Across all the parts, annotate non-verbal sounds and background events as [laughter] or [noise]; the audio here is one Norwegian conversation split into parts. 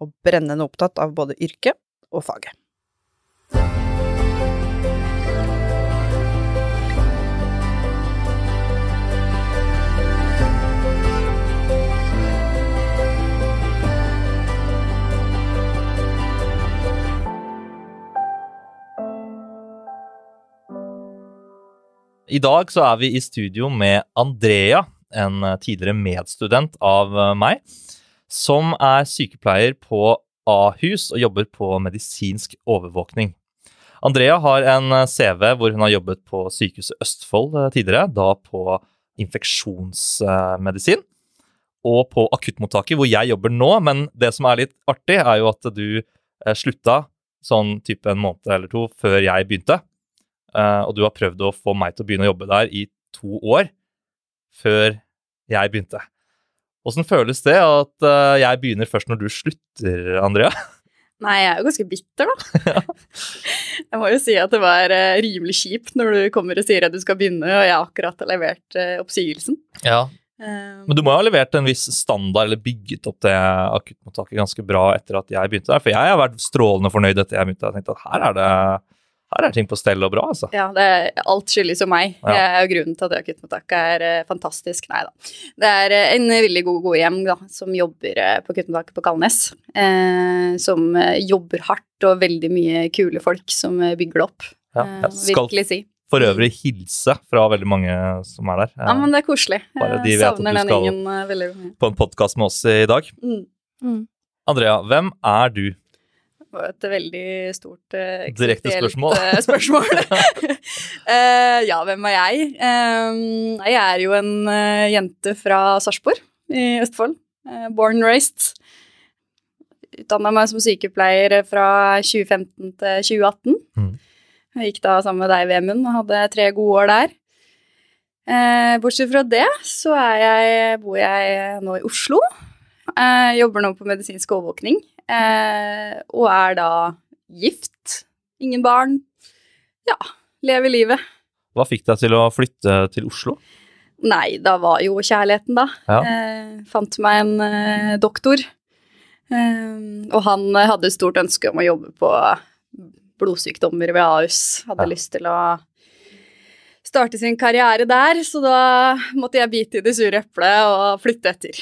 og brennende opptatt av både yrket og faget. I dag så er vi i studio med Andrea, en tidligere medstudent av meg, som er sykepleier på Ahus og jobber på medisinsk overvåkning. Andrea har en CV hvor hun har jobbet på Sykehuset Østfold tidligere, da på infeksjonsmedisin, og på akuttmottaket hvor jeg jobber nå. Men det som er litt artig, er jo at du slutta sånn type en måned eller to før jeg begynte. Og du har prøvd å få meg til å begynne å jobbe der i to år før jeg begynte. Åssen føles det at uh, jeg begynner først når du slutter, Andrea? [laughs] Nei, jeg er jo ganske bitter, da. [laughs] jeg må jo si at det var uh, rimelig kjipt når du kommer og sier at du skal begynne, og jeg akkurat har levert oppsigelsen. Ja, men du må jo ha levert en viss standard, eller bygget opp det akuttmottaket ganske bra etter at jeg begynte der. For jeg har vært strålende fornøyd etter jeg begynte. Jeg tenkte at her er det her er ting på stell og bra, altså. Ja, det er, alt skyldes jo meg. Ja. Grunnen til at akuttmottaket er uh, fantastisk. Nei da. Det er uh, en veldig god god hjem da, som jobber uh, på akuttmottaket på Kalnes. som jobber hardt, og veldig mye kule folk som bygger det opp. Ja, jeg skal virkelig si. for øvrig hilse fra veldig mange som er der. Ja, men det er koselig. Bare de vet at du skal ingen, på en podkast med oss i dag. Mm. Mm. Andrea, hvem er du? Var et veldig stort eh, Direkte spørsmål. Uh, spørsmål. uh, [laughs] ja, hvem er jeg? Uh, jeg er jo en jente fra Sarpsborg i Østfold. born and raised. Utdanna meg som sykepleier fra 2015 til 2018. Mm. Jeg gikk da sammen med deg, Vemund, og hadde tre gode år der. bortsett fra det så jeg, bor jeg nå i Oslo. Jeg jobber nå på medisinsk overvåkning Eh, og er da gift. Ingen barn. Ja, lever livet. Hva fikk deg til å flytte til Oslo? Nei, da var jo kjærligheten, da. Ja. Eh, fant meg en eh, doktor. Eh, og han hadde stort ønske om å jobbe på blodsykdommer ved Ahus. Hadde ja. lyst til å starte sin karriere der, så da måtte jeg bite i det sure eplet og flytte etter.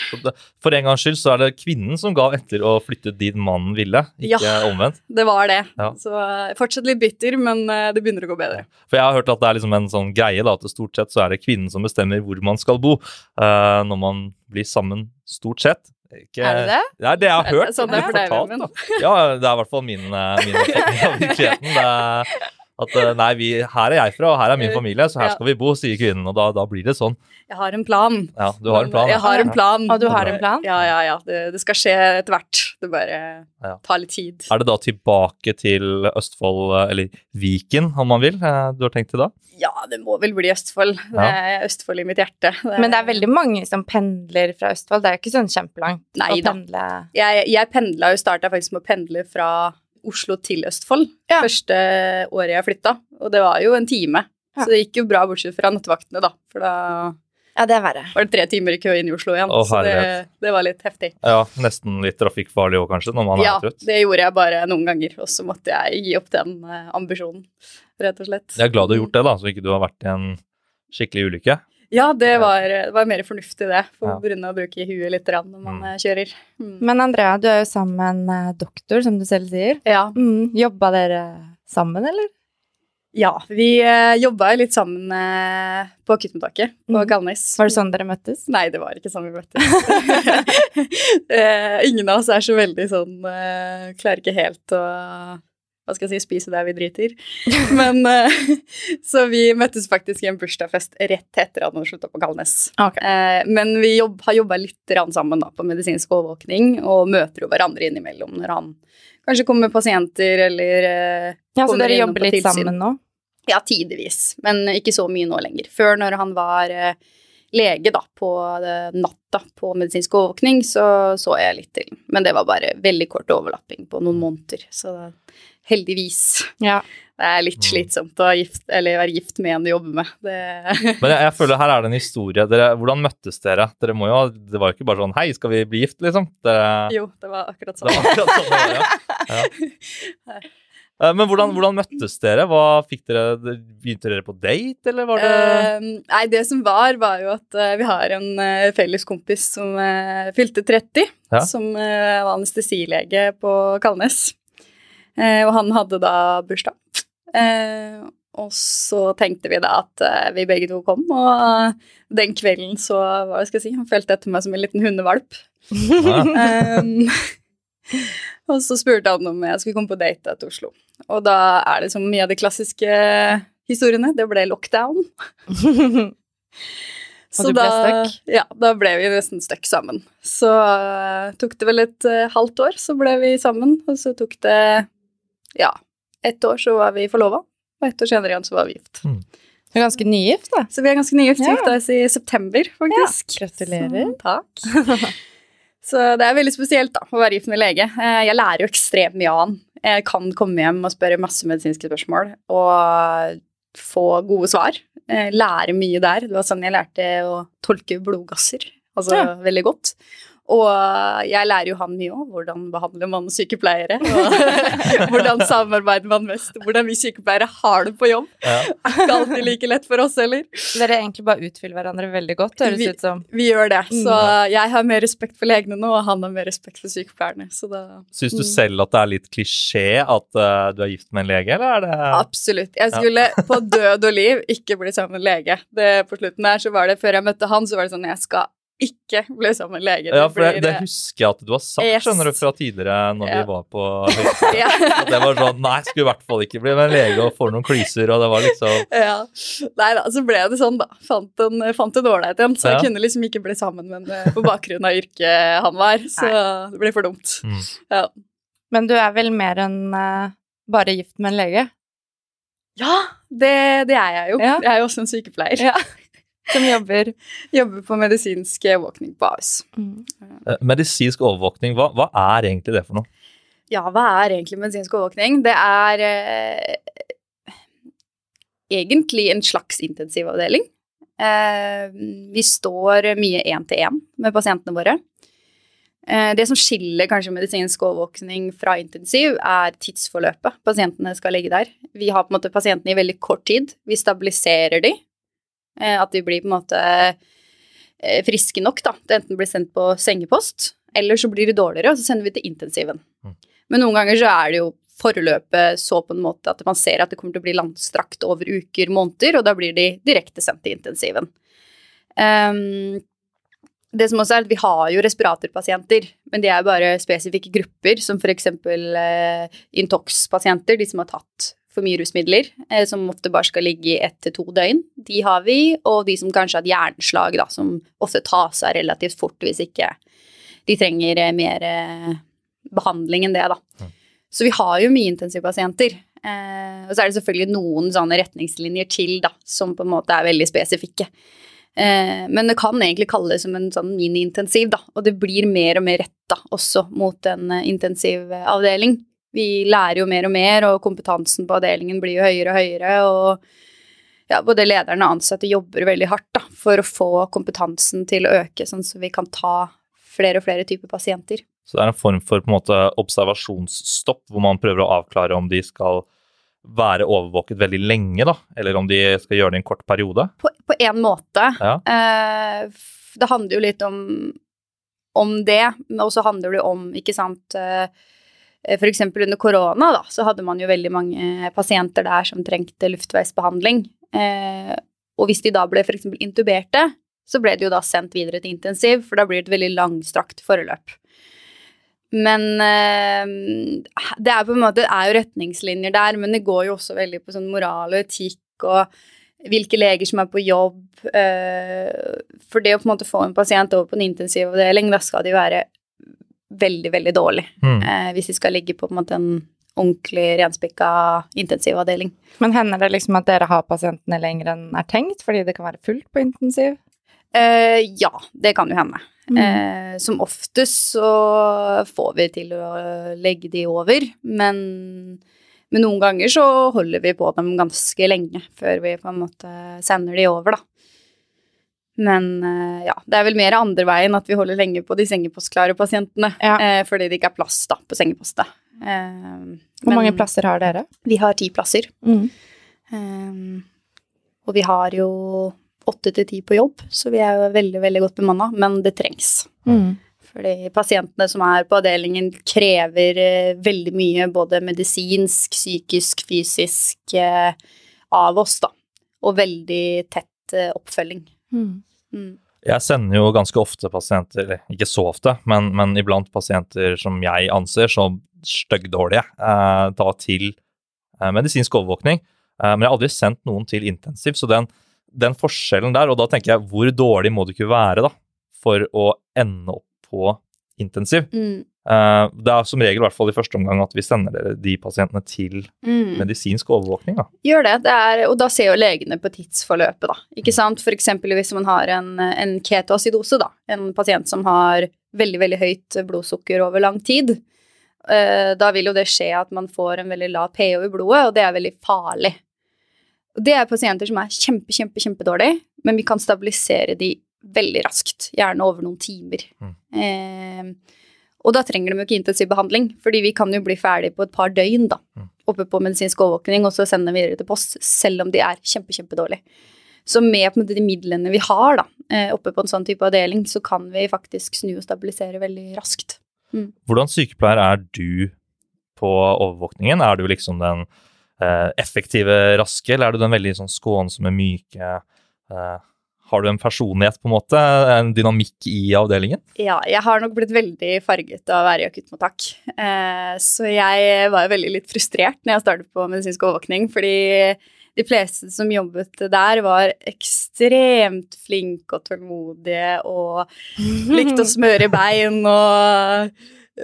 For en gangs skyld så er det kvinnen som ga etter å flytte dit mannen ville, ikke ja, omvendt? det var det. Ja. Så fortsatt litt bitter, men eh, det begynner å gå bedre. For jeg har hørt at det er liksom en sånn greie da, at stort sett så er det kvinnen som bestemmer hvor man skal bo uh, når man blir sammen, stort sett. Ikke, er det det? Det er det jeg har hørt. Sånn det er for deg, da. Ja, det er i hvert fall min, eh, min oppfatning av virkeligheten. Det er at eh, nei, vi, her er jeg fra, og her er min familie, så her skal vi bo, sier kvinnen. Og da, da, blir det sånn. Jeg har en plan. Ja, du har en plan. Jeg har en plan. Og du har en plan? Ja, ja, ja. Det, det skal skje etter hvert. Det bare ja. tar litt tid. Er det da tilbake til Østfold, eller Viken, om man vil, eh, du har tenkt til da? Ja, det må vel bli Østfold. Det er Østfold i mitt hjerte. Det Men det er veldig mange som pendler fra Østfold. Det er ikke sånn kjempelangt Nei, å pendle? Jeg, jeg pendla jo, starta faktisk med å pendle fra Oslo til Østfold ja. første året jeg flytta. Og det var jo en time. Ja. Så det gikk jo bra, bortsett fra nattvaktene, da. For da ja, det er verre. var det tre timer i kø inn i Oslo igjen. Å, så det, det, var litt heftig. Ja, Nesten litt trafikkfarlig òg, kanskje, når man ja, er trøtt. Ja, det gjorde jeg bare noen ganger, og så måtte jeg gi opp den uh, ambisjonen, rett og slett. Jeg er glad du har gjort det, da, så ikke du har vært i en skikkelig ulykke. Ja, det var, det var mer fornuftig, det. For ja. å bruke huet litt når man mm. kjører. Mm. Men Andrea, du er jo sammen med en eh, doktor, som du selv sier. Ja. Mm. Jobba dere sammen, eller? Ja, vi eh, jobba litt sammen eh, på akuttmottaket på mm. Kalnes. Var det sånn dere møttes? Nei, det var ikke sånn vi møttes. [laughs] [laughs] eh, ingen av oss er så veldig sånn uh, Klarer ikke helt å hva skal jeg si, spise der vi driter. [laughs] Men eh, Så vi møttes faktisk i en bursdagsfest rett etter at han slutta på Kalnes. Okay. Eh, men vi jobb, har jobba litt sammen da, på medisinsk overvåkning, og møter jo hverandre innimellom når han kanskje kommer med pasienter eller eh, Ja, så dere jobber litt tilsyn. sammen nå? Ja, tidvis, men ikke så mye nå lenger. Før, når han var lege da, på natta på medisinsk overvåkning, så så jeg litt til. Men det var bare veldig kort overlapping på noen måneder, så heldigvis. Ja. Det er litt Mm. slitsomt å gift, eller være gift med en du jobber med. Det, [laughs] Men jeg, jeg føler her er det en historie. Dere, hvordan møttes dere? Dere må jo, Det var jo ikke bare sånn Hei, skal vi bli gift, liksom? Dere, jo, det var akkurat det var sånn. akkurat sånn [laughs] ja. ja. Eh, Men hvordan, hvordan møttes dere? Hva fikk dere? Begynte dere på date, eller var det uh, nei, det som var, var jo at uh, vi har en uh, felles kompis som fylte 30, Ja. som var anestesilege på Kalnes. Eh, og han hadde da bursdag. Eh, og så tenkte vi da at eh, vi begge to kom, og den kvelden så, hva skal jeg si, han følte etter meg som en liten hundevalp. ja. Um, [laughs] og så spurte han om jeg skulle komme på date til Oslo. Og da er det som mye av de klassiske historiene. Det ble lockdown. [laughs] Ble stuck? Ja, da ble vi nesten stuck sammen. Så uh, tok det vel et uh, halvt år, så ble vi sammen. Og så tok det ja, ett år, så var vi forlova. Og ett år senere igjen så var vi gift. Du er ganske nygift, da. Så vi er ganske nygift. Ja. gifta oss i september, faktisk. Ja, gratulerer. Så, takk. [laughs] Så det er veldig spesielt da, å være gift med lege. Eh, Jeg lærer jo ekstremt mye av han. Jeg kan komme hjem og spørre masse medisinske spørsmål og få gode svar. Eh, Lære mye der. Det var sånn jeg lærte å tolke blodgasser. Altså Ja. veldig godt. Og jeg lærer jo han mye òg. Hvordan behandler man sykepleiere? Og [laughs] hvordan samarbeider man mest? Hvordan vi sykepleiere har det på jobb. Ja. Ikke alltid like lett for oss heller. Dere egentlig bare utfyller hverandre veldig godt, høres Vi- ut som. Vi gjør det. Mm. Så jeg har mer respekt for legene nå, og han har mer respekt for sykepleierne. Så da Syns du Mm. selv at det er litt klisjé at uh, du er gift med en lege, eller er det Absolutt. Jeg skulle på død og liv ikke bli sammen med en lege. Det, på slutten der så var det, Før jeg møtte han, så var det sånn Jeg skal ikke bli sammen med leger lege. Ja, for det, det husker jeg at du har sagt, Yes. skjønner du, fra tidligere når Ja. vi var på høyskolen. [laughs] ja, At det var sånn Nei, skulle i hvert fall ikke bli med en lege og få noen klyser, og det var liksom [laughs] ja. Nei da, så ble det sånn, da. Fant en, fant en ålreit en. Så Ja. jeg kunne liksom ikke bli sammen med en eh, på bakgrunn av yrket han var. Så det ble for dumt. mm. Ja. Men du er vel mer enn uh, bare gift med en lege? Ja, det, det er jeg jo. Ja. Jeg er jo også en sykepleier. Ja. Som jobber Jobber på medisinsk overvåkning på Ahus. Mm. Medisinsk overvåkning, hva, hva er egentlig det for noe? Ja, hva er egentlig medisinsk overvåkning? Det er eh, egentlig en slags intensivavdeling. Eh, vi står mye én til én med pasientene våre. Eh, det som skiller kanskje medisinsk overvåkning fra intensiv, er tidsforløpet pasientene skal ligge der. Vi har på en måte pasientene i veldig kort tid. Vi stabiliserer de. Eh, at de blir på en måte eh, friske nok da, til enten blir sendt på sengepost, eller så blir de dårligere, og så sender vi til intensiven. Mm. Men noen ganger så er det jo forløpet så på en måte at man ser at det kommer til å bli landstrakt over uker, måneder, og da blir de direkte sendt til intensiven. Um, det som også er at Vi har jo respiratorpasienter, men de er bare spesifikke grupper, som f.eks. Uh, Intox-pasienter, de som har tatt for mye rusmidler, eh, som ofte bare skal ligge i ett til to døgn. De har vi, og de som kanskje har et hjerneslag, da, som ofte tas av relativt fort hvis ikke de trenger eh, mer eh, behandling enn det, da. Så vi har jo mye intensivpasienter. Eh, og så er det selvfølgelig noen sånne retningslinjer til, da, som på en måte er veldig spesifikke. Eh, men det kan egentlig kalles som en sånn mini-intensiv, da. Og det blir mer og mer retta også mot en intensivavdeling. Vi lærer jo mer og mer, og kompetansen på avdelingen blir jo høyere og høyere. Og ja, både lederne og ansatte jobber veldig hardt da, for å få kompetansen til å øke, sånn så vi kan ta flere og flere typer pasienter. Så det er en form for på en måte observasjonsstopp, hvor man prøver å avklare om de skal være overvåket veldig lenge, da, eller om de skal gjøre det i en kort periode. På, én en måte. Ja. Eh, det handler jo litt om, om det, men også handler det om, ikke sant eh, For eksempel under korona, da, så hadde man jo veldig mange pasienter der som trengte luftveisbehandling. Eh, og hvis de da ble f.eks. intuberte, så ble de jo da sendt videre til intensiv, for da blir det et veldig langstrakt forløp. Men eh, det er på en måte er jo retningslinjer der, men det går jo også veldig på sånn moral og etikk og hvilke leger som er på jobb. eh, for det å på en måte få en pasient over på en intensivavdeling, da skal de være veldig, veldig dårlig. Mm. Eh, hvis de skal ligge på, på en måte en ordentlig renspikka intensivavdeling. Men hender det liksom at dere har pasientene lenger enn er tenkt, fordi det kan være fullt på intensiv? Eh, ja, det kan jo hende. Mm. Eh, som oftest så får vi til å legge de over, men, men noen ganger så holder vi på dem ganske lenge før vi på en måte sender de over, da. Men eh, ja, det er vel mer andre veien at vi holder lenge på de sengepostklare pasientene, Ja. eh, fordi det ikke er plass da på sengepostet. Eh, Hvor mange plasser har dere? Vi har ti plasser. Mm. Um, og vi har jo åtte til ti på jobb, så vi er jo veldig, veldig godt bemanna, men det trengs. Mm. Fordi pasientene som er på avdelingen, krever veldig mye, både medisinsk, psykisk, fysisk, av oss, da. Og veldig tett oppfølging. Mm. Mm. Jeg sender jo ganske ofte pasienter, eller ikke så ofte, men, men iblant pasienter som jeg anser som styggdårlige, eh, da til eh, medisinsk overvåkning. Eh, men jeg har aldri sendt noen til intensiv, så den, den forskjellen der, og da tenker jeg hvor dårlig må du ikke være da, for å ende opp på intensiv? Mm. Eh, det er som regel, i hvert fall i første omgang, at vi sender de pasientene til Mm. medisinsk overvåkning. da. Gjør det, det er, og da ser jo legene på tidsforløpet, da. Ikke sant? For eksempel hvis man har en, en ketoacidose, da. En pasient som har veldig, veldig høyt blodsukker over lang tid. eh, da vil jo det skje at man får en veldig lav pH i blodet, og det er veldig farlig. Det er pasienter som er kjempe, kjempe, kjempedårlige, men vi kan stabilisere de veldig raskt. Gjerne over noen timer. Mm. Eh, og da trenger de jo ikke intensiv behandling, fordi vi kan jo bli ferdig på et par døgn, da. Mm. Oppe på medisinsk overvåkning, og så sende dem videre til post, selv om de er kjempe, kjempedårlige. Så med måte de midlene vi har da, eh, oppe på en sånn type avdeling, så kan vi faktisk snu og stabilisere veldig raskt. Hvordan sykepleier er du på overvåkningen? Er du liksom den eh, effektive, raske, eller er du den veldig sånn skånsomme, myke eh, Har du en personlighet, på en måte? En dynamikk i avdelingen? Ja, jeg har nok blitt veldig farget av å være i akuttmottak. Eh, så jeg var veldig litt frustrert når jeg startet på medisinsk overvåkning, fordi de fleste som jobbet der, var ekstremt flinke og tålmodige og likte å smøre bein og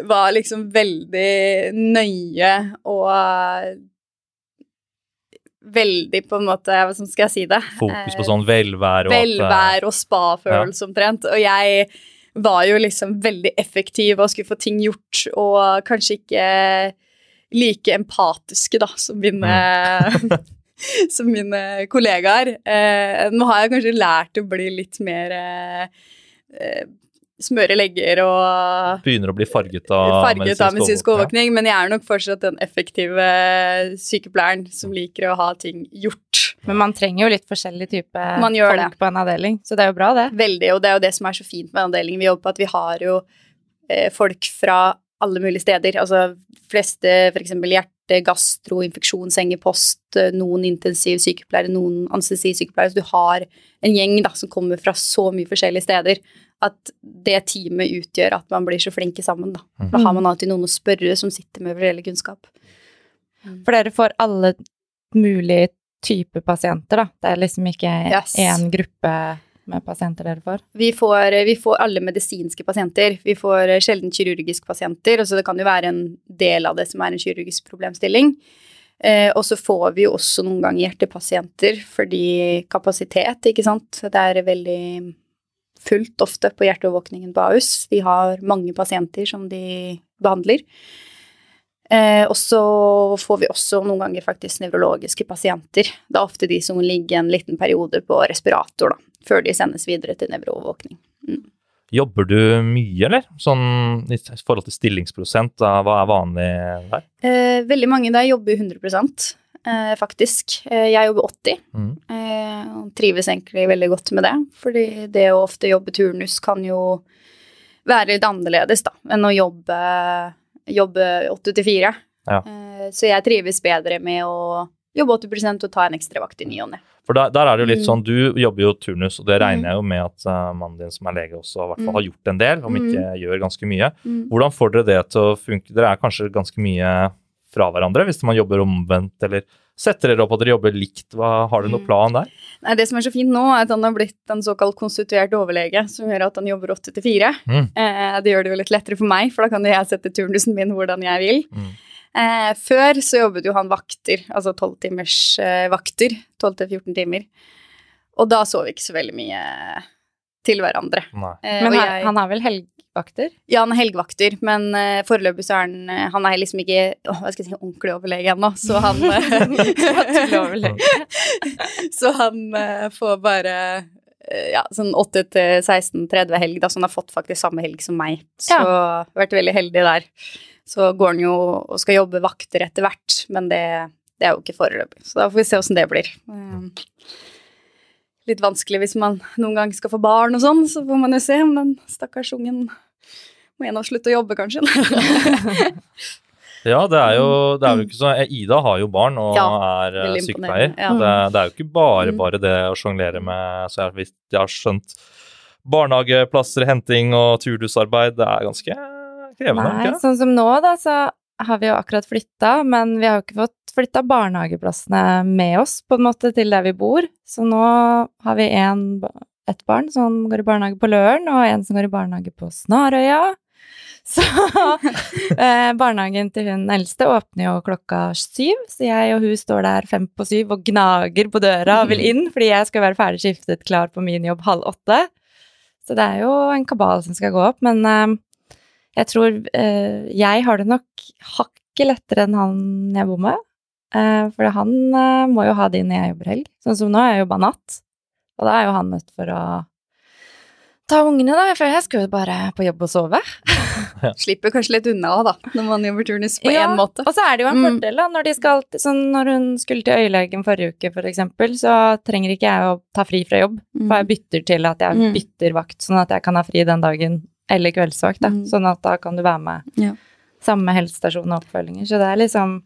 var liksom veldig nøye og veldig på en måte Hva skal jeg si det? Fokus på Eh, sånn velvære og eh, og spa-følelse omtrent. Og jeg var jo liksom veldig effektiv og skulle få ting gjort, og kanskje ikke like empatiske da, som mine, [laughs] som mine kollegaer. Eh, nå har jeg kanskje lært å bli litt mer eh, eh, smøre legger og Begynner å bli farget av farget av medisinsk overvåkning. Ja. men jeg er nok fortsatt den effektive sykepleieren som liker å ha ting gjort. Men man trenger jo litt forskjellig type Man gjør folk på en avdeling, så det er jo bra, det. Veldig, og det er jo det som er så fint med avdelingen vi jobber på, at vi har jo eh, folk fra alle mulige steder. Altså fleste f.eks. hjerte, gastro, infeksjon, sengepost, eh, noen intensiv sykepleiere, noen anestesisykepleiere. Så du har en gjeng da, som kommer fra så mye forskjellige steder at det teamet utgjør at man blir så flinke sammen. Da, Mm. da har man alltid noen å spørre som sitter med reell kunnskap. For dere får alle mulige typer pasienter, da. Det er liksom ikke Yes. én gruppe med pasienter dere får. Vi får, vi får alle medisinske pasienter. Vi får sjelden kirurgiske pasienter. Altså det kan jo være en del av det som er en kirurgisk problemstilling. Eh, og så får vi jo også noen ganger hjertepasienter fordi kapasitet, ikke sant. Det er veldig fullt ofte på hjerteovervåkningen på Ahus. Vi har mange pasienter som de behandler. Eh, og så får vi også noen ganger faktisk nevrologiske pasienter. Det er ofte de som ligger en liten periode på respirator, da, før de sendes videre til nevroovervåkning. Jobber du mye, eller? Sånn i forhold til stillingsprosent, da, hva er vanlig der? Eh, veldig mange der jobber 100 eh, faktisk. Eh, jeg jobber 80, Mm. eh, og trives egentlig veldig godt med det. Fordi det å ofte jobbe turnus kan jo være litt annerledes da, enn å jobbe, jobbe 8 til 4. Ja. Eh, så jeg trives bedre med å jobbe 80% og ta en ekstra vakt i ny og ne. For der, der er det jo litt Mm. sånn, du jobber jo turnus, og det regner Mm. jeg jo med at uh, mannen din som er lege også hvert fall Mm. har gjort en del, om ikke gjør ganske mye. Hvordan får dere det til å funke? Dere er kanskje ganske mye fra hverandre hvis man jobber omvendt, eller setter dere opp at dere jobber likt? Hva, har dere noen Mm. plan der? Nei, det som er så fint nå, er at han har blitt en såkalt konstituert overlege, som gjør at han jobber åtte til fire. Mm. Eh, det gjør det jo litt lettere for meg, for da kan jo jeg sette turnusen min hvordan jeg vil. Mm. Eh, før så jobbet jo han vakter, altså tolv eh, vakter, 12 til 14 timer. Og da så vi ikke så veldig mye til hverandre. Eh, Men og han, jeg- han har vel helgvakter? Ja, han er helgevakter, men uh, foreløpig så er han uh, Han er liksom ikke oh, hva skal jeg si, ordentlig overlege ennå, så han [laughs] Tulleoverlege. Så han eh, får bare eh, ja, sånn 8 til 16-30 helg, da, så han har fått faktisk samme helg som meg. Så Ja. vært veldig heldig der. Så går han jo og skal jobbe vakter etter hvert, men det, det er jo ikke foreløpig. Så da får vi se åssen det blir. Eh, Litt vanskelig hvis man noen gang skal få barn og sånn, så får man jo se om den stakkars ungen må gjennom slutte å jobbe, kanskje. [laughs] Ja, det er jo det er jo ikke så Ida har jo barn og Ja, er eh, sykepleier. ja. Det, det er jo ikke bare Mm. bare det å sjonglere med Så jeg, hvis jeg har skjønt barnehageplasser, henting og turdusarbeid. det er ganske krevende. Nei, ikke sånn som nå, da, så har vi jo akkurat flytta, men vi har jo ikke fått flytta barnehageplassene med oss, på en måte, til der vi bor. Så nå har vi en, et barn som går i barnehage på Løren, og en som går i barnehage på Snarøya. [laughs] Så eh, barnehagen til hun eldste åpner jo klokka syv, så jeg og hun står der fem på syv og gnager på døra og vil inn, fordi jeg skal være ferdig skiftet klar på min jobb halv åtte. Så det er jo en kabal som skal gå opp, men eh, jeg tror eh, jeg har det nok hakket lettere enn han jeg bor med. Eh, for han eh, må jo ha de når jeg jobber helg. Sånn som nå er jeg jobba natt, og da er jo han nødt for å ta ungene, da. For jeg skal jo bare på jobb og sove. [laughs] Slipper kanskje litt unna da, når man jobber turnus på Ja, måte. Og så er det jo en Mm. fordel, da, når de skal Sånn når hun skulle til øyelegen forrige uke, for eksempel, så trenger ikke jeg å ta fri fra jobb. For jeg bytter til at jeg Mm. bytter vakt, sånn at jeg kan ha fri den dagen. Eller kveldsvakt, da. Mm. Sånn at da kan du være med Ja. samme helsestasjon og oppfølginger. Så det er liksom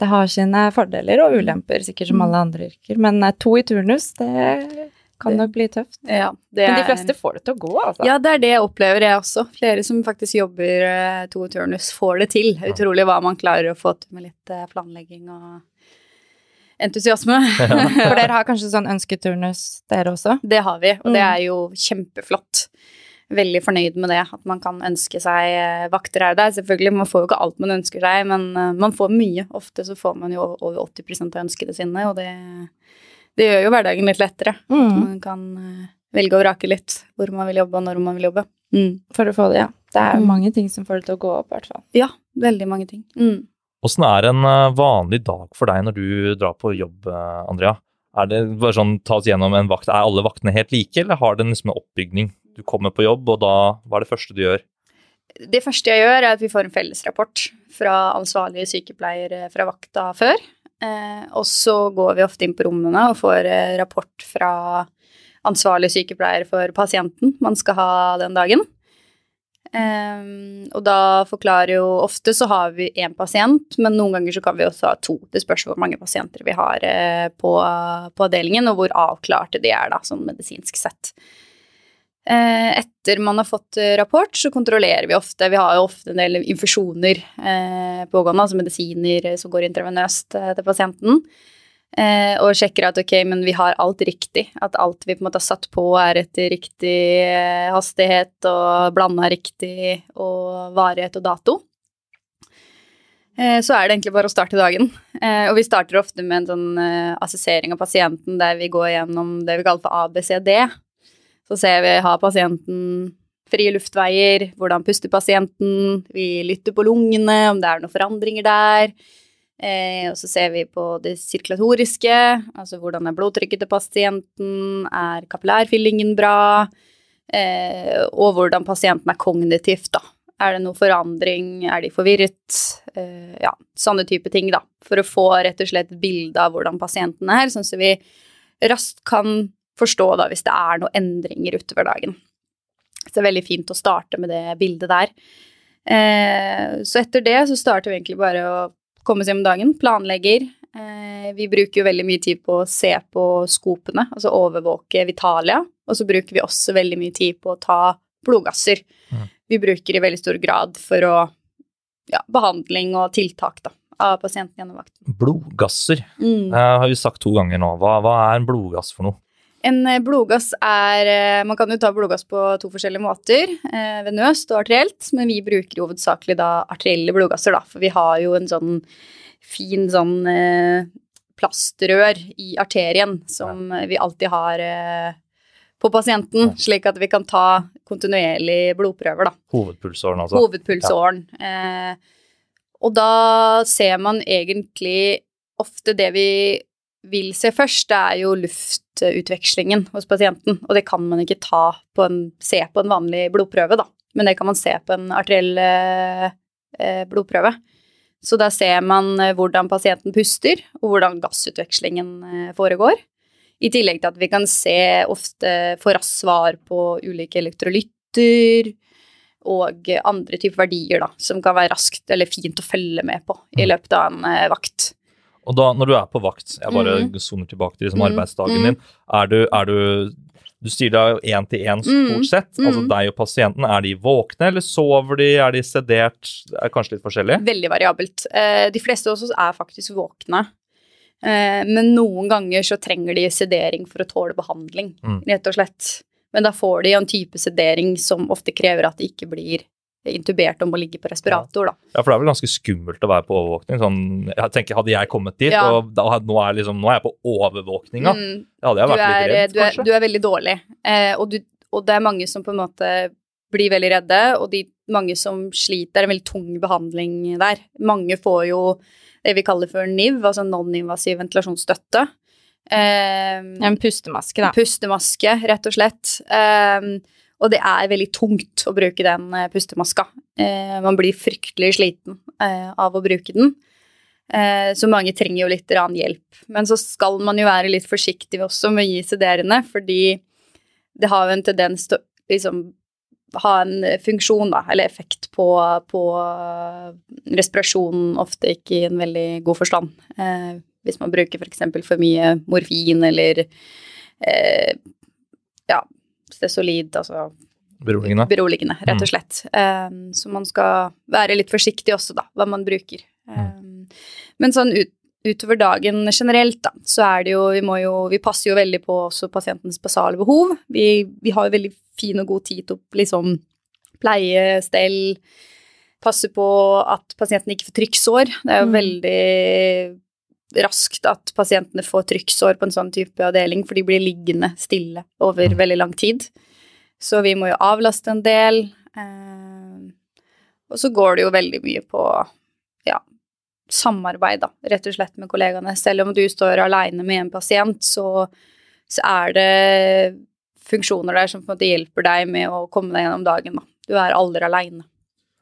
Det har sine fordeler og ulemper, sikkert som Mm. alle andre yrker. Men eh, to i turnus, det kan nok bli tøft. Ja, det Men de fleste får det til å gå, altså. Ja, det er det jeg opplever, jeg også. Flere som faktisk jobber to to turnus, får det til. Utrolig hva man klarer å få til med litt eh, planlegging og entusiasme. [laughs] For dere har kanskje sånn ønsketurnus, dere også? Det har vi, og det Mm. er jo kjempeflott. Veldig fornøyd med det, at man kan ønske seg eh, vakter her og der. Selvfølgelig, man får jo ikke alt man ønsker seg, men eh, man får mye. Ofte så får man jo over 80% av ønskene sine, og det, det gjør jo hverdagen litt lettere. Mm. Man kan eh, velge og vrake litt hvor man vil jobbe, og når man vil jobbe. Mm. For å få det, ja. Det er Mm. mange ting som får det til å gå opp, i hvert fall. Ja, veldig mange ting. Mm. Åssen er en vanlig dag for deg når du drar på jobb, Andrea? Er det bare sånn, ta oss gjennom en vakt, er alle vaktene helt like, eller har den liksom en oppbygning? Du kommer på jobb, og da, hva er det første du gjør? Det første jeg gjør, er at vi får en fellesrapport fra ansvarlige sykepleiere fra vakta før. Eh, og så går vi ofte inn på rommene og får eh, rapport fra ansvarlig sykepleier for pasienten man skal ha den dagen. Eh, og da forklarer jo Ofte så har vi én pasient, men noen ganger så kan vi også ha to. Det spørs hvor mange pasienter vi har eh, på, på avdelingen, og hvor avklarte de er, da, sånn medisinsk sett. Eh, etter man har fått eh, rapport, så kontrollerer vi ofte. Vi har jo ofte en del infusjoner eh, pågående, altså medisiner eh, som går intravenøst eh, til pasienten. Eh, og sjekker at ok, men vi har alt riktig. At alt vi på en måte har satt på, er etter riktig eh, hastighet og blanda riktig og varighet og dato. Eh, så er det egentlig bare å starte dagen. Eh, og vi starter ofte med en sånn eh, assessering av pasienten der vi går gjennom det vi kaller for ABCD. Så ser vi har pasienten frie luftveier, hvordan puster pasienten, vi lytter på lungene, om det er noen forandringer der. Eh, og så ser vi på det sirkulatoriske, altså hvordan er blodtrykket til pasienten, er kapillærfyllingen bra, eh, og hvordan pasienten er kognitivt, da. Er det noe forandring, er de forvirret? Eh, ja, sånne type ting, da. For å få rett og slett et bilde av hvordan pasienten er, sånn at vi raskt kan forstå da hvis det er noen endringer utover dagen. Så det er veldig fint å starte med det bildet der. Eh, så etter det så starter vi egentlig bare å komme seg om dagen, planlegger. Eh, vi bruker jo veldig mye tid på å se på skopene, altså overvåke Vitalia. Og så bruker vi også veldig mye tid på å ta blodgasser. Mm. Vi bruker i veldig stor grad for å ja, behandling og tiltak da, av pasienten gjennom vakten. Blodgasser Mm. eh, har vi sagt to ganger nå. Hva, hva er en blodgass for noe? En eh, blodgass er eh, Man kan jo ta blodgass på to forskjellige måter. Eh, venøst og arterielt. Men vi bruker jo hovedsakelig da arterielle blodgasser, da. For vi har jo en sånn fin sånn plastrør i arterien som vi alltid har på pasienten, slik at vi kan ta kontinuerlig blodprøver, da. Hovedpulsåren, altså. Hovedpulsåren. Ja. og da ser man egentlig ofte det vi vil se først, det er jo luftutvekslingen hos pasienten. Og det kan man ikke ta på en, se på en vanlig blodprøve, da. Men det kan man se på en arteriell eh, eh, blodprøve. Så da ser man eh, hvordan pasienten puster, og hvordan gassutvekslingen eh, foregår. I tillegg til at vi kan se ofte få raskt svar på ulike elektrolytter og andre typer verdier da, som kan være raskt eller fint å følge med på i Mm. løpet av en eh, vakt. Og da, når du er på vakt, jeg bare mm. zoomer tilbake til liksom Mhm. arbeidsdagen Mhm. din, er du, er du Du styrer deg jo én til én stort sett. sett. Altså Mhm. deg og pasienten. Er de våkne, eller sover de? Er de sedert? Er kanskje litt forskjellig? Veldig variabelt. Eh, De fleste av oss er faktisk våkne. Eh, Men noen ganger så trenger de sedering for å tåle behandling, Mm. rett og slett. Men da får de en type sedering som ofte krever at de ikke blir intubert og må ligge på respirator, da. Ja, for det er vel ganske skummelt å være på overvåkning. Sånn, jeg tenker, Hadde jeg kommet dit, Ja. og da, nå, er liksom, nå er jeg på overvåkninga, Mm. da hadde jeg vært er, litt redd, du, er, kanskje. du er veldig dårlig. Eh, og, du, og det er mange som på en måte blir veldig redde, og de, mange som sliter. Det er en veldig tung behandling der. Mange får jo det vi kaller for NIV, altså non-invasiv ventilasjonsstøtte. Eh, En pustemaske, da. En Pustemaske, rett og slett. Eh, og det er veldig tungt å bruke den eh, pustemaska. Eh, man blir fryktelig sliten eh, av å bruke den. Så mange trenger jo litt annen hjelp. Men så skal man jo være litt forsiktig også med å gi sederende, fordi det har jo en tendens til å liksom ha en funksjon, da, eller effekt på, på respirasjonen, ofte ikke i en veldig god forstand. Eh, hvis man bruker f.eks. For, for mye morfin eller eh, ja, stesolid, altså Beroligende. beroligende, rett Mm. og slett. Um, så man skal være litt forsiktig også, da, hva man bruker. Um, men sånn ut, utover dagen generelt, da, så er det jo Vi må jo Vi passer jo veldig på også pasientens basale behov. Vi, vi har jo veldig fin og god tid til å liksom pleie, stell, passe på at pasienten ikke får trykksår. Det er jo Mm. veldig raskt at pasientene får trykksår på en sånn type avdeling, for de blir liggende stille over Mm. veldig lang tid. Så vi må jo avlaste en del. Eh, og så går det jo veldig mye på ja, samarbeid, da, rett og slett med kollegaene. Selv om du står aleine med en pasient, så, så er det funksjoner der som på en måte hjelper deg med å komme deg gjennom dagen. Da. Du er aldri aleine.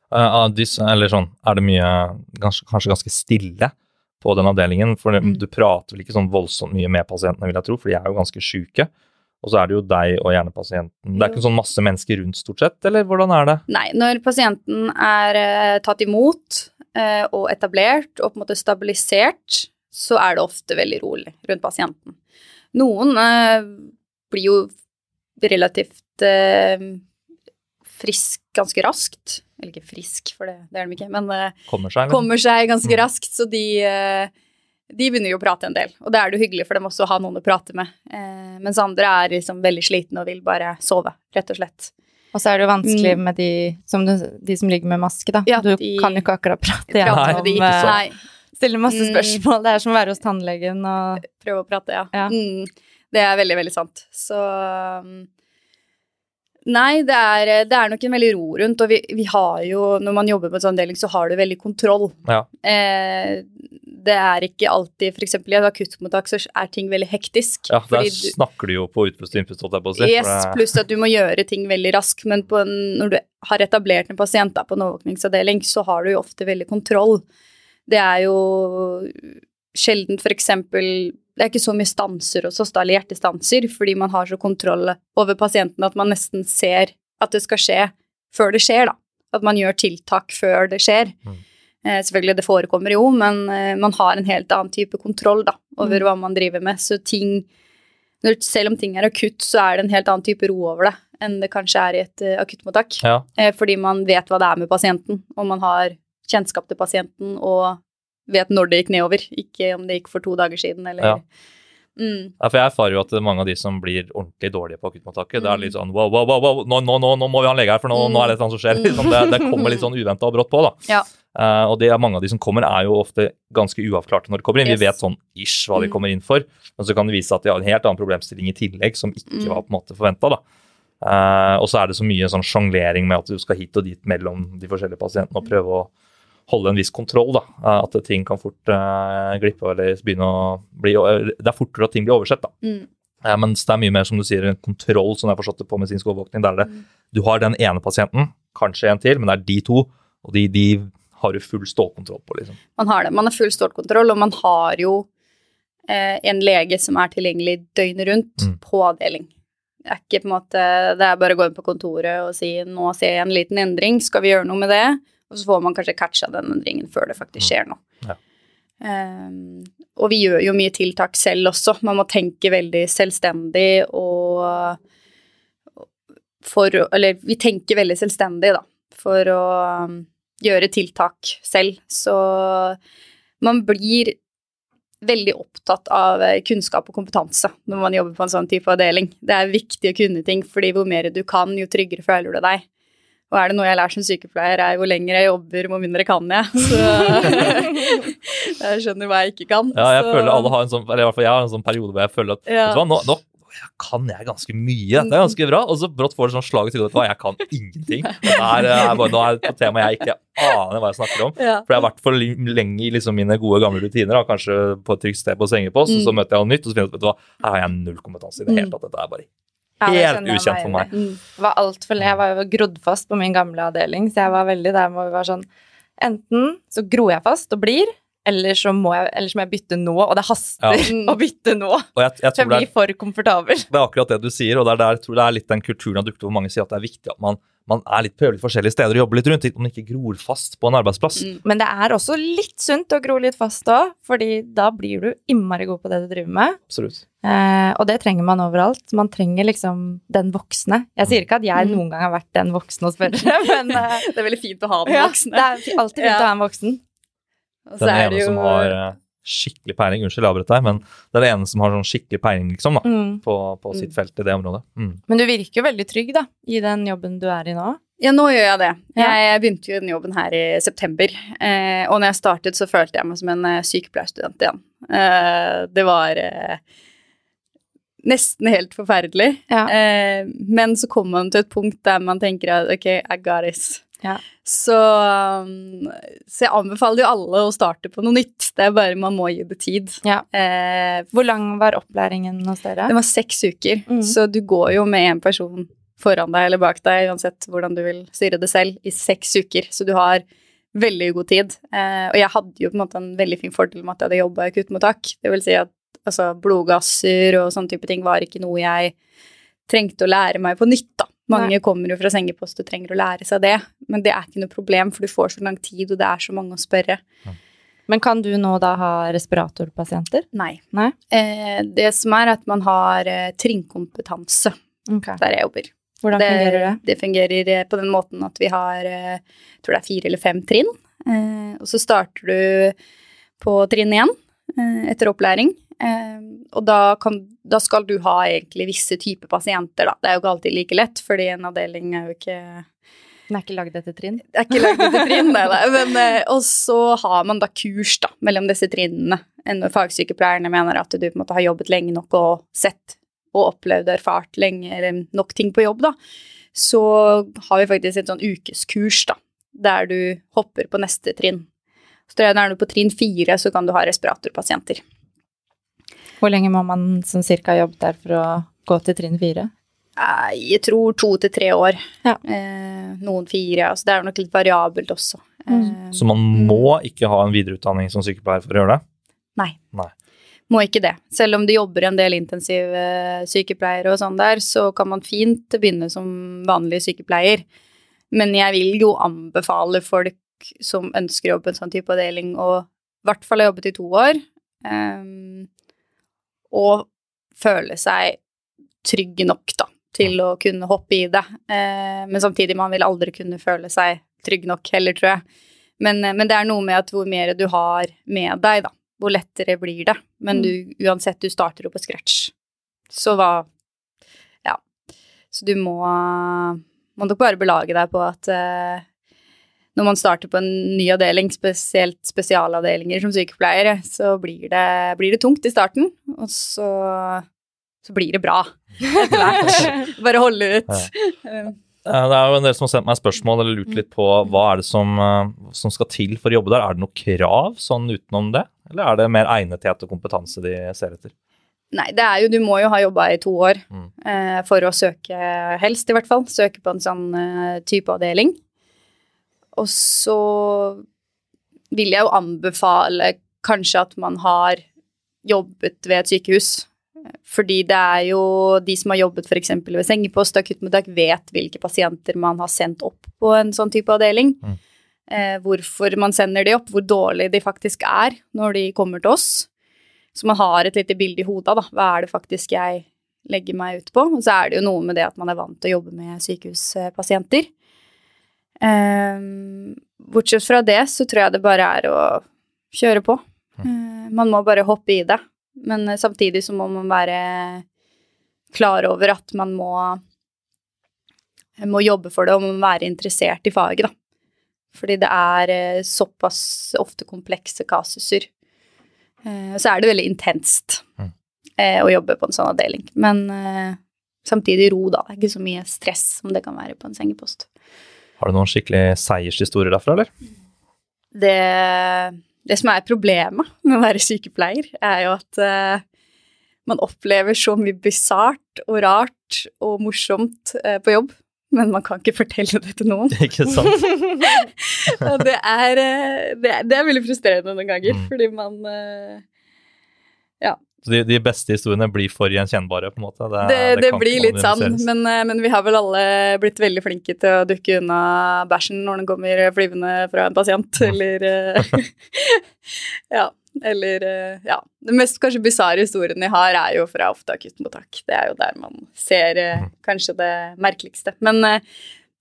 Uh, eller sånn, er det mye kanskje, kanskje ganske stille på den avdelingen? For Mm. du prater vel ikke sånn voldsomt mye med pasientene, vil jeg tro, for de er jo ganske sjuke. Og så er det jo deg og gjerne pasienten. Det er ikke sånn masse mennesker rundt, stort sett, eller hvordan er det? Nei, når pasienten er eh, tatt imot eh, og etablert og på en måte stabilisert, så er det ofte veldig rolig rundt pasienten. Noen eh, blir jo relativt eh, frisk ganske raskt. Eller ikke frisk, for det, det er de ikke, men eh, Kommer seg? kommer seg ganske Mm. raskt, så de, eh, de begynner jo å prate en del. Og da er det jo hyggelig for dem også å ha noen å prate med. Eh, mens andre er liksom veldig slitne og vil bare sove, rett og slett. Og så er det jo vanskelig Mm. med de som, du, de som ligger med maske, da. Ja, du de- kan jo ikke akkurat prate Prate Nei, med de. gjennom ikke sant. Nei. Stille masse Mm. spørsmål. Det er som å være hos tannlegen og Prøve å prate, ja. Ja. Mm, det er veldig, veldig sant. Så um, Nei, det er, det er nok en veldig ro rundt, og vi, vi har jo Når man jobber på en sånn deling, så har du veldig kontroll. Ja. Eh, det er ikke alltid eksempel i et akuttmottak så er ting veldig hektisk. Ja, der du- snakker du jo på utpust og innpust, holdt jeg på å si. Yes, det- pluss at du må gjøre ting veldig raskt, men på en, når du har etablert en pasient da, på en overvåkningsavdeling, så har du jo ofte veldig kontroll. Det er jo sjelden eksempel Det er ikke så mye stanser hos oss, da, eller hjertestanser, fordi man har så kontroll over pasienten at man nesten ser at det skal skje før det skjer, da. At man gjør tiltak før det skjer. Mm. Eh, selvfølgelig, det forekommer jo, men eh, man har en helt annen type kontroll da, over Mm. hva man driver med. Så ting når, Selv om ting er akutt, så er det en helt annen type ro over det enn det kanskje er i et uh, akuttmottak. Ja. Eh, fordi man vet hva det er med pasienten, og man har kjennskap til pasienten og vet når det gikk nedover, ikke om det gikk for to dager siden eller Ja. mm, Ja, for jeg erfarer jo at mange av de som blir ordentlig dårlige på akuttmottaket, det er Mm. litt sånn wow, wow, wow, wow nå, nå, nå, nå må vi ha en lege her, for nå, Mm. er det noe som skjer. Liksom, det, det kommer litt sånn uventa og brått på, da. Ja. Uh, og det er mange av de som kommer, er jo ofte ganske uavklarte når de kommer inn. Yes. Vi vet sånn ish hva de Mm. kommer inn for, men så kan det vise at de har en helt annen problemstilling i tillegg som ikke Mm. var på en måte forventa, da. Eh, og så er det så mye sånn sjonglering med at du skal hit og dit mellom de forskjellige pasientene og prøve å holde en viss kontroll. da, eh, At ting kan fort uh, glippe eller begynne å bli Det er fortere at ting blir oversett. da. mm, Eh, mens det er mye mer som du sier, en kontroll som jeg forstått det på medisinsk overvåkning. Der er det, Mm. du har den ene pasienten, kanskje en til, men det er de to, og de, de har du full stålkontroll på. liksom. Man har det. Man har full stålkontroll, og man har jo eh, en lege som er tilgjengelig døgnet rundt Mm. på avdeling. Det er ikke på en måte Det er bare å gå inn på kontoret og si 'nå ser jeg en liten endring, skal vi gjøre noe med det?' Og så får man kanskje catcha den endringen før det faktisk skjer noe. Ja. Um, og vi gjør jo mye tiltak selv også. Man må tenke veldig selvstendig og for Eller vi tenker veldig selvstendig, da, for å um, gjøre tiltak selv. Så man blir veldig opptatt av eh, kunnskap og kompetanse når man jobber på en sånn type avdeling. Det er viktig å kunne ting, fordi hvor mer du kan, jo tryggere føler du deg. Og er det noe jeg lærer som sykepleier, er hvor lenger jeg jobber, hvor mindre kan jeg. [laughs] Så [laughs] jeg skjønner hva jeg ikke kan. Ja, jeg så, føler alle har en sånn, eller i hvert fall jeg har en sånn periode hvor jeg føler at Ja. vet du hva, nå, nå kan jeg ganske mye, det er ganske bra, og så brått får du sånn slag i trynet, at jeg kan ingenting. [laughs] Er, er bare, nå er det et tema jeg ikke aner hva jeg snakker om. Ja. For jeg har vært for lenge i liksom mine gode gamle rutiner, da, kanskje på et trygt sted på sengepost, og så Mm. møter jeg noe nytt, og så finner jeg ut at her har jeg null kompetanse i det hele Mm. tatt. Dette er bare helt ja, ukjent for meg. Mm. var altfor Jeg var jo grodd fast på min gamle avdeling, så jeg var veldig der hvor vi var sånn Enten så gror jeg fast og blir, eller så må jeg, eller så må jeg bytte nå, og det haster Ja. [laughs] å bytte nå. Og jeg, jeg For jeg blir for komfortabel. Det er akkurat det du sier, og det er der jeg tror det er litt den kulturen har dukket opp. hvor Mange sier at det er viktig at man, man er litt, prøver litt forskjellige steder og jobber litt rundt, Om man ikke gror fast på en arbeidsplass. Mm. Men det er også litt sunt å gro litt fast òg, fordi da blir du innmari god på det du driver med. Absolutt. Eh, og det trenger man overalt. Man trenger liksom den voksne. Jeg sier ikke at jeg Mm. noen gang har vært den voksne å spørre, [laughs] men eh, Det er veldig fint å ha den ja, det er alltid fint Ja. å ha en voksen. Og så Den er ene det som har eh, skikkelig peiling, unnskyld jeg avbrøt deg, men det er det ene som har sånn skikkelig peiling liksom da, Mm. på, på sitt Mm. felt i det området. Mm. Men du virker jo veldig trygg da, i den jobben du er i nå. Ja, nå gjør jeg det. Jeg begynte jo den jobben her i september. Eh, og når jeg startet, så følte jeg meg som en eh, sykepleierstudent igjen. Eh, det var eh, nesten helt forferdelig. Ja. Eh, men så kommer man til et punkt der man tenker at ok, I got this. Ja. Så, um, så jeg anbefaler jo alle å starte på noe nytt. Det er bare man må gi det tid. Ja. Eh, Hvor lang var opplæringen hos dere? det var seks uker, Mm. så du går jo med en person foran deg eller bak deg, uansett hvordan du vil styre det selv, i seks uker. Så du har veldig god tid. Eh, og jeg hadde jo på en måte en veldig fin fordel med at jeg hadde jobba i akuttmottak. Det vil si at altså, blodgasser og sånne type ting var ikke noe jeg trengte å lære meg på nytt, da. Mange Nei. kommer jo fra sengepost og trenger å lære seg det, men det er ikke noe problem, for du får så lang tid, og det er så mange å spørre. Men kan du nå da ha respiratorpasienter? Nei. Nei? Eh, det som er at man har eh, trinnkompetanse okay. der jeg jobber. Hvordan det, fungerer det? Det fungerer eh, på den måten at vi har eh, jeg tror det er fire eller fem trinn. Eh, og så starter du på trinn én eh, etter opplæring. Eh, og da, kan, da skal du ha egentlig visse typer pasienter, da. Det er jo ikke alltid like lett, fordi en avdeling er jo ikke Den er ikke lagd etter trinn? det er ikke lagd etter trinn, nei, nei. Men, eh, og så har man da kurs da, mellom disse trinnene. Når fagsykepleierne mener at du på en måte har jobbet lenge nok og sett og opplevd og erfart lenge, eller nok ting på jobb, da, så har vi faktisk et sånn ukeskurs da, der du hopper på neste trinn. Så er du på trinn fire, så kan du ha respiratorpasienter. Hvor lenge må man som cirka jobbe der for å gå til trinn fire? Jeg tror to til tre år. Ja. Eh, noen fire. Altså det er nok litt variabelt også. Mm. Eh, Så man må ikke ha en videreutdanning som sykepleier for å gjøre det? Nei. Nei. Må ikke det. Selv om det jobber en del intensive sykepleiere og sånn der, så kan man fint begynne som vanlig sykepleier. Men jeg vil jo anbefale folk som ønsker å jobbe på en sånn type avdeling, og i hvert fall ha jobbet i to år, um, og føle seg trygg nok, da, til å kunne hoppe i det. Uh, men samtidig, man vil aldri kunne føle seg trygg nok heller, tror jeg. Men, uh, men det er noe med at hvor mer du har med deg, da, hvor lettere blir det. Men du, uansett, du starter jo på scratch. Så hva Ja. Så du må må nok bare belage deg på at uh, når man starter på en ny avdeling, spesielt spesialavdelinger som sykepleiere, så blir det, blir det tungt i starten, og så, så blir det bra etter hvert. [laughs] Bare holde ut. Ja. Det er jo en del som har sendt meg spørsmål eller lurt litt på hva er det som, som, skal til for å jobbe der. Er det noe krav sånn utenom det, eller er det mer egnethet og kompetanse de ser etter? Nei, det er jo Du må jo ha jobba i to år mm. eh, for å søke, helst i hvert fall, søke på en sånn eh, type avdeling. Og så vil jeg jo anbefale kanskje at man har jobbet ved et sykehus. Fordi det er jo de som har jobbet f.eks. ved sengepost og akuttmottak, vet hvilke pasienter man har sendt opp på en sånn type avdeling. Mm. Eh, hvorfor man sender de opp, hvor dårlig de faktisk er når de kommer til oss. Så man har et lite bilde i hodet da. Hva er det faktisk jeg legger meg ut på? Og så er det jo noe med det at man er vant til å jobbe med sykehuspasienter. Um, bortsett fra det så tror jeg det bare er å kjøre på. Uh, man må bare hoppe i det. Men uh, samtidig så må man være klar over at man må, må jobbe for det, og man må være interessert i faget, da. Fordi det er uh, såpass ofte komplekse kasuser Eh, så er det veldig intenst mm. Eh, å jobbe på en sånn avdeling. Men eh, samtidig ro, da. Det er ikke så mye stress som det kan være på en sengepost. Har du noen skikkelig seiershistorier derfra, eller? Det, det, som er problemet med å være sykepleier, er jo at uh, man opplever så mye bisart og rart og morsomt uh, på jobb men man kan ikke fortelle det til noen. [laughs] Ikke sant? [laughs] og det er, eh, det, er, det er, veldig frustrerende noen ganger, mm. fordi man. Så de, de, beste historiene blir for gjenkjennbare, på en måte? Det, det, det blir litt sann, men, eh, men, vi har vel alle blitt veldig flinke til å dukke unna bæsjen når den kommer flyvende fra en pasient, eller [laughs] Ja. Eller eh, ja. Den mest kanskje bisarre historien jeg har, er jo fra ofte akuttmottak. Det er jo der man ser eh, mm. kanskje det merkeligste. Men, eh,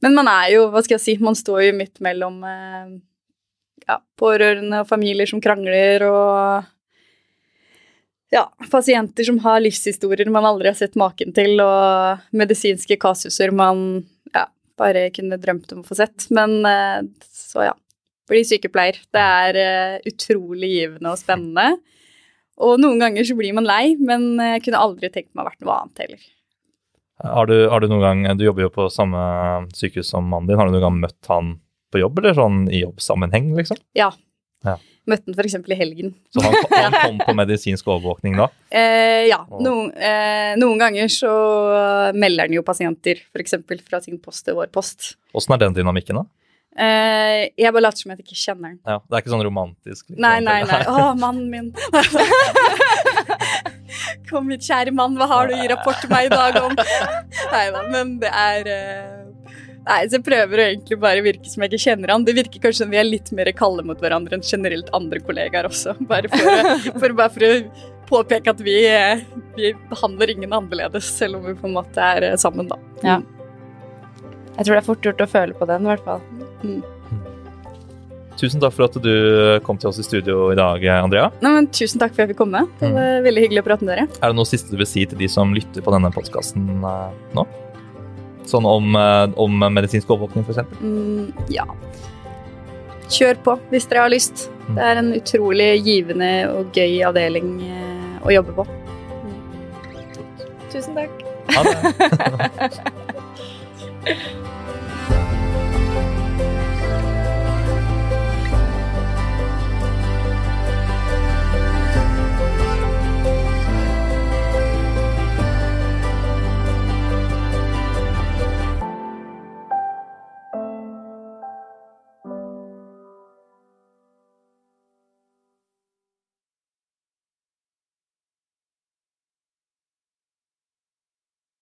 men, man er jo, hva skal jeg si, man står jo midt mellom ja, pårørende og familier som krangler, og ja, pasienter som har livshistorier man aldri har sett maken til, og medisinske kasuser man ja, bare kunne drømt om å få sett. Men så ja bli sykepleier. Det er uh, utrolig givende og spennende. Og noen ganger så blir man lei, men jeg kunne aldri tenkt meg å vært noe annet heller. Har du, har du, noen gang, du jobber jo på samme sykehus som mannen din, har du noen gang møtt han på jobb, eller sånn i jobbsammenheng, liksom? Ja. Ja. Møtte han f.eks. i helgen. Så han, han kom på [laughs] medisinsk overvåkning da? Eh, ja. Noen, eh, noen, ganger så melder han jo pasienter f.eks. fra sin post til vår post. Åssen er den dynamikken, da? Eh, jeg bare later som jeg ikke kjenner den. Ja, Det er ikke sånn romantisk? Liksom, nei, nei, nei. [laughs] Å, mannen min. [laughs] Kom hit, kjære mann, hva har du å gi rapport til meg i dag om? nei da, men det er uh... Nei, så jeg prøver å egentlig bare virke som jeg ikke kjenner han. Det virker kanskje som vi er litt mer kalde mot hverandre enn generelt andre kollegaer også. Bare for, [laughs] for, bare for å påpeke at vi, vi, behandler ingen annerledes, selv om vi på en måte er sammen, da. Ja. Jeg tror det er fort gjort å føle på den, i hvert fall. Mm. Tusen takk for at du kom til oss i studio i dag, Andrea. Nei, men tusen takk for at jeg fikk komme. Det var mm. veldig hyggelig å prate med dere. Er det noe siste du vil si til de som lytter på denne podkasten uh, nå? Sånn om, uh, om medisinsk overvåkning, f.eks.? Mm, ja. Kjør på hvis dere har lyst. Mm. Det er en utrolig givende og gøy avdeling uh, å jobbe på. Tusen takk. Ha det. [laughs]